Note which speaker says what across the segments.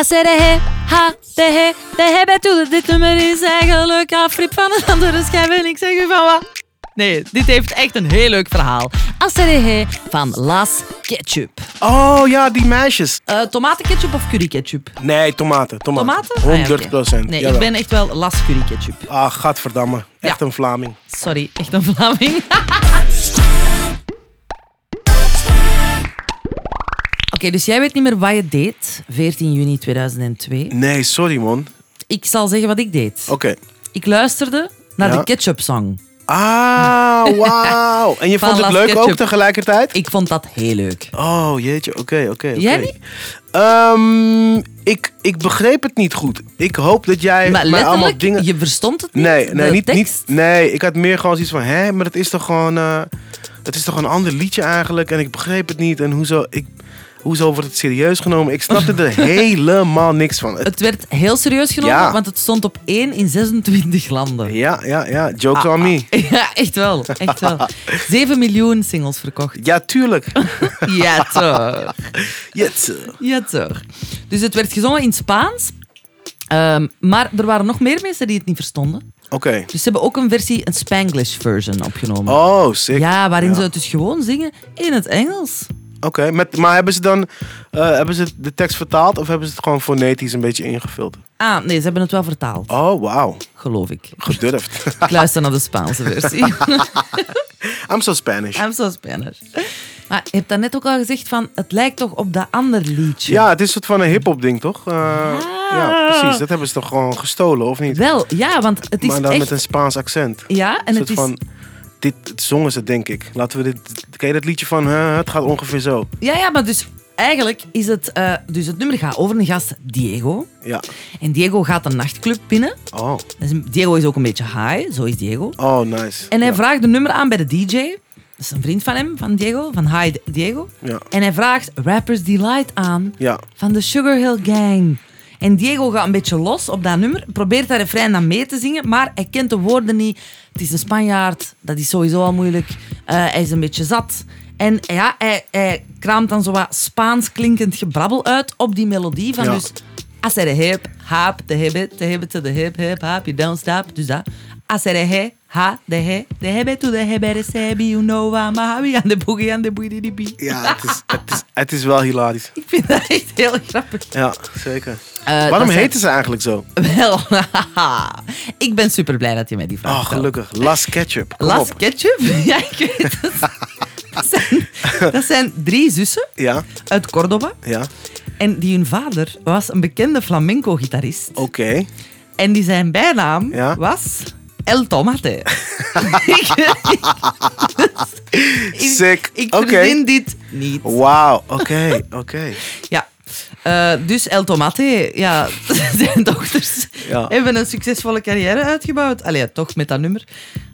Speaker 1: Asserehe, ha, dehe, dehe, bedoel, dit nummer is eigenlijk Afrip van een andere schijf en ik zeg u van wat? Nee, dit heeft echt een heel leuk verhaal. Asserehe van Las Ketchup.
Speaker 2: Oh ja, die meisjes.
Speaker 1: Uh, tomatenketchup of curryketchup?
Speaker 2: Nee, tomaten. Tomaten?
Speaker 1: Tomaten?
Speaker 2: 130
Speaker 1: Ah. Nee, ik ben echt wel Las curryketchup.
Speaker 2: Ah, gadverdamme. Echt
Speaker 1: Ja.
Speaker 2: een Vlaming.
Speaker 1: Sorry, echt een Vlaming. Oké, dus jij weet niet meer wat je deed, 14 juni 2002.
Speaker 2: Nee, sorry man.
Speaker 1: Ik zal zeggen wat ik deed.
Speaker 2: Oké.
Speaker 1: Ik luisterde naar
Speaker 2: Ja.
Speaker 1: de Ketchup Song.
Speaker 2: Ah, wauw. En je vond het leuk ook tegelijkertijd?
Speaker 1: Ik vond dat heel leuk.
Speaker 2: Oh, jeetje. Oké, oké.
Speaker 1: Jij niet?
Speaker 2: Ehm, ik, ik begreep het niet goed. Ik hoop dat jij
Speaker 1: Maar
Speaker 2: mij allemaal
Speaker 1: letterlijk,
Speaker 2: dingen...
Speaker 1: je verstond het niet?
Speaker 2: Nee, nee, niet, niet, nee, ik had meer gewoon zoiets van, hè, maar dat is toch gewoon, eh, dat is toch een ander liedje eigenlijk en ik begreep het niet en hoezo, ik, hoezo wordt het serieus genomen? Ik snapte er helemaal niks van. Het-
Speaker 1: Het werd heel serieus genomen,
Speaker 2: Ja.
Speaker 1: want het stond op 1 in 26 landen.
Speaker 2: ja, ja, ja, jokes on me.
Speaker 1: Ja, echt wel. Echt wel. 7 miljoen singles verkocht.
Speaker 2: Ja, tuurlijk.
Speaker 1: Ja, toch.
Speaker 2: Yes.
Speaker 1: Ja, toch. Dus het werd gezongen in Spaans. Ehm, maar er waren nog meer mensen die het niet verstonden.
Speaker 2: Oké.
Speaker 1: Dus ze hebben ook een versie, een Spanglish version opgenomen.
Speaker 2: Oh, sick.
Speaker 1: ja, waarin
Speaker 2: Ja.
Speaker 1: ze het dus gewoon zingen in het Engels.
Speaker 2: Oké, met- maar hebben ze dan eh, hebben ze de tekst vertaald of hebben ze het gewoon fonetisch een beetje ingevuld?
Speaker 1: Ah, nee, ze hebben het wel vertaald,
Speaker 2: Oh, wauw.
Speaker 1: geloof ik.
Speaker 2: Gedurfd.
Speaker 1: Ik luister naar de Spaanse versie.
Speaker 2: I'm so Spanish.
Speaker 1: I'm so Spanish. Maar je hebt daarnet ook al gezegd van, het lijkt toch op dat ander liedje.
Speaker 2: Ja, het is een soort van een hip-hop ding, toch? Eh, Ja, precies. Dat hebben ze toch gewoon gestolen, of niet?
Speaker 1: Wel, ja, want het is
Speaker 2: maar dan
Speaker 1: echt...
Speaker 2: met een Spaans accent.
Speaker 1: Ja, en
Speaker 2: Een
Speaker 1: het is...
Speaker 2: van, dit zongen ze, denk ik. Laten we dit. Ken je dat liedje van huh, Het gaat ongeveer zo?
Speaker 1: Ja, ja, maar dus eigenlijk is het... eh, dus het nummer gaat over een gast, Diego.
Speaker 2: Ja.
Speaker 1: En Diego gaat een nachtclub binnen.
Speaker 2: Oh,
Speaker 1: Dus Diego is ook een beetje high, zo is Diego.
Speaker 2: oh nice.
Speaker 1: En hij
Speaker 2: ja.
Speaker 1: vraagt een nummer aan bij de DJ. Dat is een vriend van hem, van Diego, van Hi Diego.
Speaker 2: Ja.
Speaker 1: En hij vraagt Rappers Delight aan
Speaker 2: Ja.
Speaker 1: van de Sugar Hill Gang. En Diego gaat een beetje los op dat nummer, probeert dat refrein dan mee te zingen, maar hij kent de woorden niet. Het is een Spanjaard, dat is sowieso al moeilijk. Eh, hij is een beetje zat. En ja, hij, hij kraamt dan zo wat Spaans klinkend gebrabbel uit op die melodie van
Speaker 2: Ja.
Speaker 1: dus... I said a hip, hop, the hip the hip the hip, hip, hop, you don't stop. Dus dat. I said a he, ha, the he, hip it to hip it, the sebi, you know I'm a hobby, and the boogie, and the boogie, the bee.
Speaker 2: Ja, het is, het, is, het is wel hilarisch.
Speaker 1: Ik vind dat echt heel grappig.
Speaker 2: Ja, zeker.
Speaker 1: Eh,
Speaker 2: Waarom heten ze eigenlijk zo?
Speaker 1: Wel, ik ben super blij dat je mij die vraag
Speaker 2: Oh,
Speaker 1: stelt.
Speaker 2: gelukkig. Las Ketchup. Kom
Speaker 1: Las
Speaker 2: op.
Speaker 1: Ketchup? Ja, ik weet het. Dat zijn, dat zijn drie zussen
Speaker 2: Ja,
Speaker 1: uit Cordoba.
Speaker 2: ja.
Speaker 1: En die hun vader was een bekende flamenco-gitarist.
Speaker 2: Oké.
Speaker 1: En die zijn bijnaam
Speaker 2: Ja.
Speaker 1: was El Tomate. ik,
Speaker 2: Sick.
Speaker 1: ik
Speaker 2: Oké.
Speaker 1: verzin dit niet.
Speaker 2: Wauw, oké, oké.
Speaker 1: Ja. Eh, dus El Tomate, ja, zijn dochters
Speaker 2: Ja.
Speaker 1: hebben een succesvolle carrière uitgebouwd. Allee, toch met dat nummer.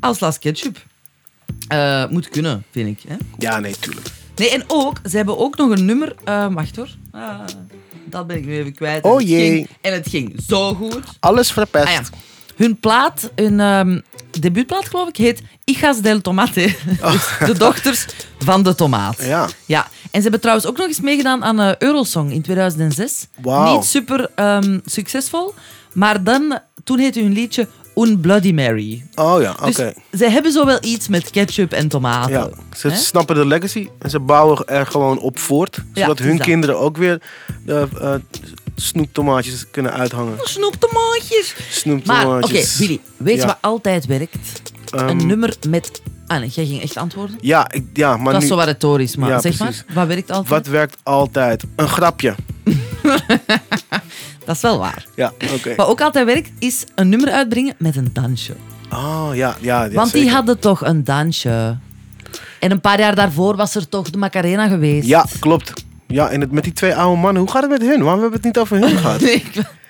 Speaker 1: Als Las Ketchup. Eh, moet kunnen, vind ik. Hè?
Speaker 2: Ja, nee, tuurlijk.
Speaker 1: Nee, en ook, ze hebben ook nog een nummer... eh, wacht hoor. Ah, dat ben ik nu even kwijt.
Speaker 2: Oh
Speaker 1: En het
Speaker 2: jee.
Speaker 1: ging- en het ging zo goed.
Speaker 2: Alles verpest.
Speaker 1: Ah ja. Hun plaat, hun ehm, debuutplaat geloof ik, heet Hijas del Tomate. Dus de dochters van de tomaat.
Speaker 2: Ja.
Speaker 1: ja. En ze hebben trouwens ook nog eens meegedaan aan eh, Eurosong in 2006.
Speaker 2: Wauw.
Speaker 1: Niet super ehm, succesvol, maar dan, toen heette hun liedje Un Bloody Mary.
Speaker 2: Oh ja, oké.
Speaker 1: Dus ze hebben zo wel iets met ketchup en tomaten.
Speaker 2: Ja, ze snappen de legacy en ze bouwen er gewoon op voort.
Speaker 1: Ja,
Speaker 2: Zodat hun
Speaker 1: dat.
Speaker 2: kinderen ook weer de eh, snoeptomaatjes kunnen uithangen.
Speaker 1: Snoeptomaatjes. Maar
Speaker 2: Snoeptomaatjes.
Speaker 1: oké, Billy, weet je
Speaker 2: Ja.
Speaker 1: wat altijd werkt?
Speaker 2: Ehm,
Speaker 1: een nummer met... Ah nee, jij ging echt antwoorden?
Speaker 2: Ja, ik, ja maar
Speaker 1: Dat is zo wat retorisch, maar
Speaker 2: Ja,
Speaker 1: zeg
Speaker 2: precies.
Speaker 1: maar. Wat werkt altijd?
Speaker 2: wat werkt altijd? Een grapje.
Speaker 1: Dat is wel waar.
Speaker 2: Ja, oké.
Speaker 1: Wat ook altijd werkt, is een nummer uitbrengen met een dansje.
Speaker 2: Oh, ja, ja, ja
Speaker 1: Want die hadden toch een dansje. En een paar jaar daarvoor was er toch de Macarena geweest.
Speaker 2: Ja, klopt. Ja, en het, met die twee oude mannen, hoe gaat het met hun? Waarom hebben we het niet over hun gehad?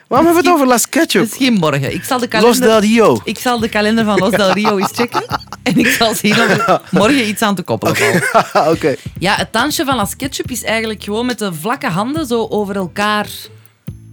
Speaker 2: Waarom hebben we het over Las Ketchup?
Speaker 1: Misschien morgen. Ik zal de
Speaker 2: Los
Speaker 1: kalender...
Speaker 2: del Rio.
Speaker 1: Ik zal de kalender van Los del Rio eens checken. En ik zal zien of morgen iets aan te koppelen.
Speaker 2: Oké.
Speaker 1: Ja, het dansje van Las Ketchup is eigenlijk gewoon met de vlakke handen zo over elkaar...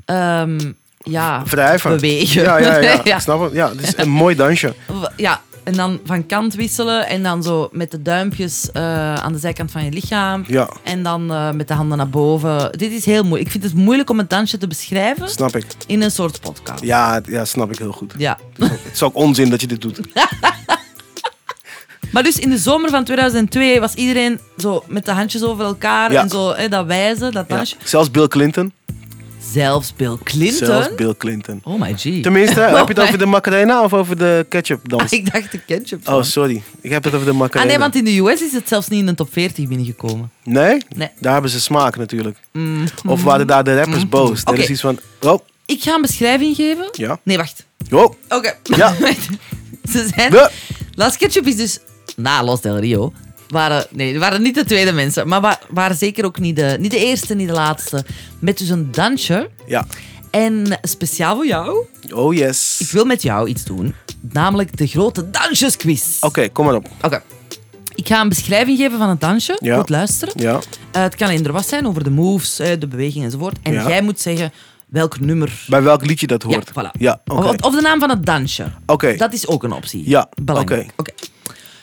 Speaker 1: ehm, ja,
Speaker 2: Wrijven.
Speaker 1: bewegen.
Speaker 2: Ja, ja, ja.
Speaker 1: Ja.
Speaker 2: Snap het. Ja, het is een mooi dansje.
Speaker 1: Ja, En dan van kant wisselen en dan zo met de duimpjes eh, aan de zijkant van je lichaam.
Speaker 2: Ja,
Speaker 1: En dan eh, met de handen naar boven. Dit is heel moeilijk. Ik vind het moeilijk om een dansje te beschrijven
Speaker 2: snap ik.
Speaker 1: in een soort podcast.
Speaker 2: Ja, ja, snap ik heel goed.
Speaker 1: Ja.
Speaker 2: Het is ook onzin dat je dit doet.
Speaker 1: Maar dus in de zomer van 2002 was iedereen zo met de handjes over elkaar
Speaker 2: Ja.
Speaker 1: en zo hè, dat wijzen, dat
Speaker 2: Ja.
Speaker 1: dansje.
Speaker 2: Zelfs Bill Clinton.
Speaker 1: Zelfs Bill Clinton.
Speaker 2: Zelfs Bill Clinton.
Speaker 1: Oh my g.
Speaker 2: Tenminste, heb je het over de Macarena of over de ketchup dans?
Speaker 1: Ik dacht de ketchup.
Speaker 2: Oh, sorry. Ik heb het over de
Speaker 1: ah
Speaker 2: Macarena.
Speaker 1: nee, want in de US is het zelfs niet in de top 40 binnengekomen.
Speaker 2: Nee?
Speaker 1: Nee.
Speaker 2: Daar hebben ze smaak natuurlijk.
Speaker 1: Mm.
Speaker 2: Of waren daar de rappers boos? Dat
Speaker 1: Oké.
Speaker 2: is iets van... Oh,
Speaker 1: Ik ga een beschrijving geven.
Speaker 2: ja.
Speaker 1: Nee, wacht.
Speaker 2: Oh,
Speaker 1: Oké.
Speaker 2: Ja.
Speaker 1: Ze zijn... Las Ketchup is dus na Los Del Rio. Waren, nee, waren niet de tweede mensen, maar wa- waren zeker ook niet de, niet de eerste, niet de laatste. Met dus een dansje.
Speaker 2: Ja.
Speaker 1: En speciaal voor jou,
Speaker 2: Oh, yes.
Speaker 1: ik wil met jou iets doen. Namelijk de grote dansjesquiz.
Speaker 2: Oké, kom maar op.
Speaker 1: Oké. Ik ga een beschrijving geven van het dansje.
Speaker 2: Ja.
Speaker 1: Goed luisteren.
Speaker 2: Ja.
Speaker 1: Eh, het kan eender wat zijn over de moves, eh, de beweging enzovoort. En
Speaker 2: Ja.
Speaker 1: jij moet zeggen welk nummer.
Speaker 2: Bij welk liedje dat hoort?
Speaker 1: Ja, voilà.
Speaker 2: Ja.
Speaker 1: Of, of de naam van het dansje.
Speaker 2: Oké.
Speaker 1: Dat is ook een optie.
Speaker 2: Ja,
Speaker 1: Belangrijk.
Speaker 2: oké.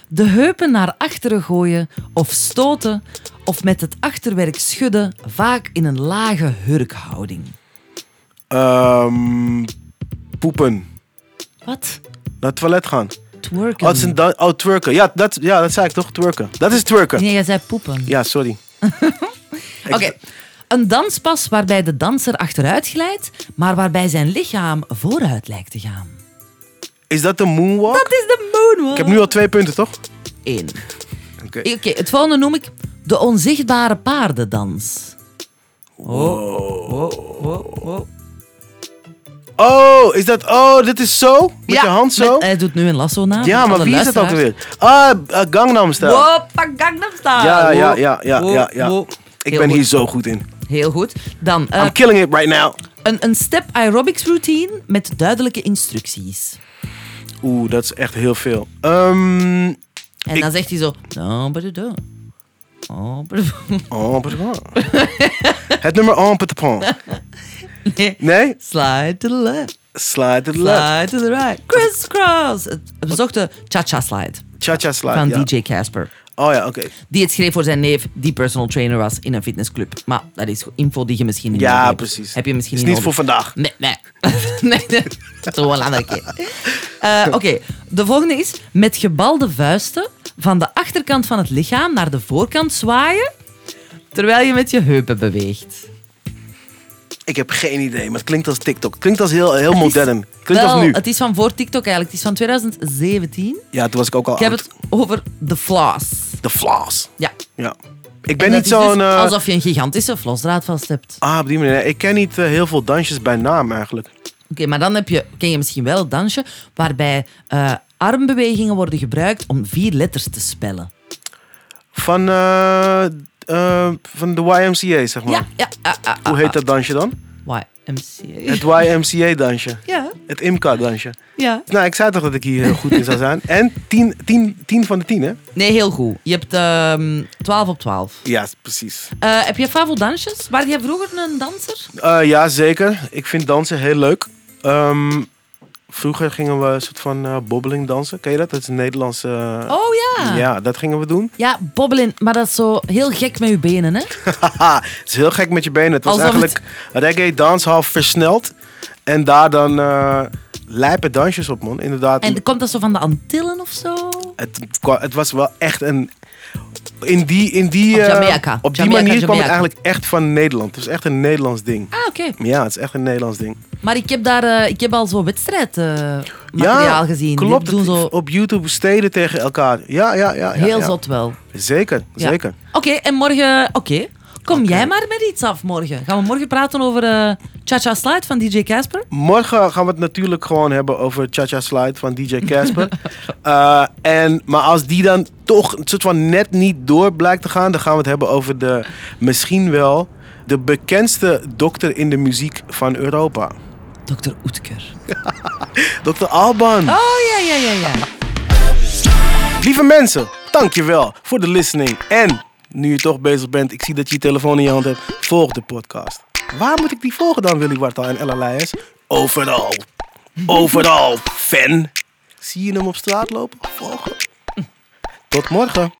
Speaker 1: De heupen naar achteren gooien of stoten of met het achterwerk schudden, vaak in een lage hurkhouding.
Speaker 2: Ehm, poepen.
Speaker 1: Wat?
Speaker 2: Naar het toilet gaan.
Speaker 1: Twerken.
Speaker 2: Oh, het is een dan- oh, twerken. Ja dat, ja, dat zei ik toch? Twerken. Dat is twerken.
Speaker 1: Nee, jij zei poepen.
Speaker 2: Ja, sorry.
Speaker 1: Oké. Een danspas waarbij de danser achteruit glijdt, maar waarbij zijn lichaam vooruit lijkt te gaan.
Speaker 2: Is dat de moonwalk?
Speaker 1: Dat is de moonwalk.
Speaker 2: Ik heb nu al twee punten, toch?
Speaker 1: Eén.
Speaker 2: Oké.
Speaker 1: Oké, het volgende noem ik de onzichtbare paardendans. Oh, oh, oh, oh.
Speaker 2: Oh, is dat... Oh, dit is zo? Met je hand zo?
Speaker 1: met- hij doet nu een lasso na.
Speaker 2: ja, maar wie is dat ook alweer? Ah, uh, Gangnam Style.
Speaker 1: Hoppa, Gangnam Style.
Speaker 2: Ja, ja,
Speaker 1: Wow.
Speaker 2: ja, ja,
Speaker 1: Wow,
Speaker 2: ja, ja.
Speaker 1: wow.
Speaker 2: Ik
Speaker 1: Heel
Speaker 2: ben
Speaker 1: goed.
Speaker 2: hier zo goed in.
Speaker 1: Heel goed. Dan eh,
Speaker 2: I'm killing it right now.
Speaker 1: Een, een step aerobics routine met duidelijke instructies.
Speaker 2: Oeh, dat is echt heel veel. Ehm,
Speaker 1: En
Speaker 2: Ik-
Speaker 1: dan zegt hij zo... "Oh, but. Oh, but it don't."
Speaker 2: oh? Het nummer the
Speaker 1: Nee.
Speaker 2: Nee?
Speaker 1: Slide to the left.
Speaker 2: Slide to the left.
Speaker 1: Slide to the right. Crisscross. Het bezochte Cha-Cha Slide
Speaker 2: Cha-cha slide,
Speaker 1: van
Speaker 2: ja.
Speaker 1: DJ Casper.
Speaker 2: Oh ja, oké.
Speaker 1: Die het schreef voor zijn neef, die personal trainer was in een fitnessclub. Maar dat is info die je misschien niet
Speaker 2: Ja,
Speaker 1: hebt.
Speaker 2: precies.
Speaker 1: Heb je misschien
Speaker 2: Is
Speaker 1: niet
Speaker 2: niet voor vandaag.
Speaker 1: Nee, nee. nee, nee. Zo een andere keer. Eh, Oké, de volgende is met gebalde vuisten van de achterkant van het lichaam naar de voorkant zwaaien, terwijl je met je heupen beweegt.
Speaker 2: Ik heb geen idee, maar het klinkt als TikTok. Het klinkt als heel, heel modern. Klinkt
Speaker 1: Wel,
Speaker 2: als nu.
Speaker 1: Het is van voor TikTok eigenlijk. Het is van 2017.
Speaker 2: Ja, toen was ik ook al
Speaker 1: Ik heb
Speaker 2: oud.
Speaker 1: het over The Floss.
Speaker 2: De floss.
Speaker 1: Ja.
Speaker 2: Ja. Ik ben niet
Speaker 1: is dus
Speaker 2: zo'n... eh,
Speaker 1: alsof je een gigantische flosdraad vast hebt.
Speaker 2: Ah, op die manier. Ik ken niet eh, heel veel dansjes bij naam eigenlijk.
Speaker 1: Oké, maar dan heb je, ken je misschien wel het dansje waarbij eh, armbewegingen worden gebruikt om vier letters te spellen.
Speaker 2: Van, eh, van de YMCA, zeg maar.
Speaker 1: Ja, ja. ah, ah, ah,
Speaker 2: Hoe heet dat dansje dan?
Speaker 1: YMCA.
Speaker 2: Het YMCA-dansje.
Speaker 1: Ja,
Speaker 2: Het IMCA-dansje.
Speaker 1: ja.
Speaker 2: Nou, ik zei toch dat ik hier heel goed in zou zijn. En 10 tien, tien van de 10, hè?
Speaker 1: Nee, heel goed. Je hebt ehm 12 op 12.
Speaker 2: Ja, precies.
Speaker 1: Eh, heb je favo dansjes? Waar jij vroeger een danser?
Speaker 2: Eh, ja, zeker. Ik vind dansen heel leuk. Ehm, vroeger gingen we een soort van eh bobbeling dansen. Ken je dat? Dat is een Nederlandse... eh,
Speaker 1: Oh ja.
Speaker 2: Ja, dat gingen we doen.
Speaker 1: Ja, bobbelen. Maar dat is zo heel gek met je benen, hè?
Speaker 2: Het is heel gek met je benen. Het was
Speaker 1: Alsof
Speaker 2: eigenlijk reggae dancehall versneld. En daar dan eh lijpe dansjes op, man. Inderdaad.
Speaker 1: En komt dat zo van de Antillen of zo?
Speaker 2: Het, het was wel echt een... In die, in die,
Speaker 1: Op
Speaker 2: eh,
Speaker 1: Jamaica.
Speaker 2: op die
Speaker 1: Jamaica,
Speaker 2: manier kwam het eigenlijk echt van Nederland. Het was echt een Nederlands ding.
Speaker 1: Ah, oké.
Speaker 2: Ja, het is echt een Nederlands ding.
Speaker 1: Maar ik heb daar eh, ik heb al zo'n wedstrijdmateriaal gezien. Die
Speaker 2: Klopt.
Speaker 1: doen zo
Speaker 2: Op YouTube steden tegen elkaar. Ja, ja, ja. ja,
Speaker 1: heel
Speaker 2: ja.
Speaker 1: zot wel.
Speaker 2: Zeker,
Speaker 1: Ja.
Speaker 2: zeker.
Speaker 1: Oké, en morgen... Oké. Kom jij maar met iets af morgen. Gaan we morgen praten over eh Cha-Cha Slide van DJ Casper?
Speaker 2: Morgen gaan we het natuurlijk gewoon hebben over Cha-Cha Slide van DJ Casper. Eh, en, maar als die dan toch een soort van net niet door blijkt te gaan, dan gaan we het hebben over de misschien wel de bekendste dokter in de muziek van Europa.
Speaker 1: Dr. Oetker.
Speaker 2: Dr. Alban.
Speaker 1: Oh, ja, ja, ja, ja.
Speaker 2: Lieve mensen, dankjewel voor de listening. En nu je toch bezig bent, ik zie dat je je telefoon in je hand hebt, volg de podcast. Waar moet ik die volgen dan, Willy Wartal en Ella Leijers? Overal. Overal, fan. Zie je hem op straat lopen? Volgen. Tot morgen.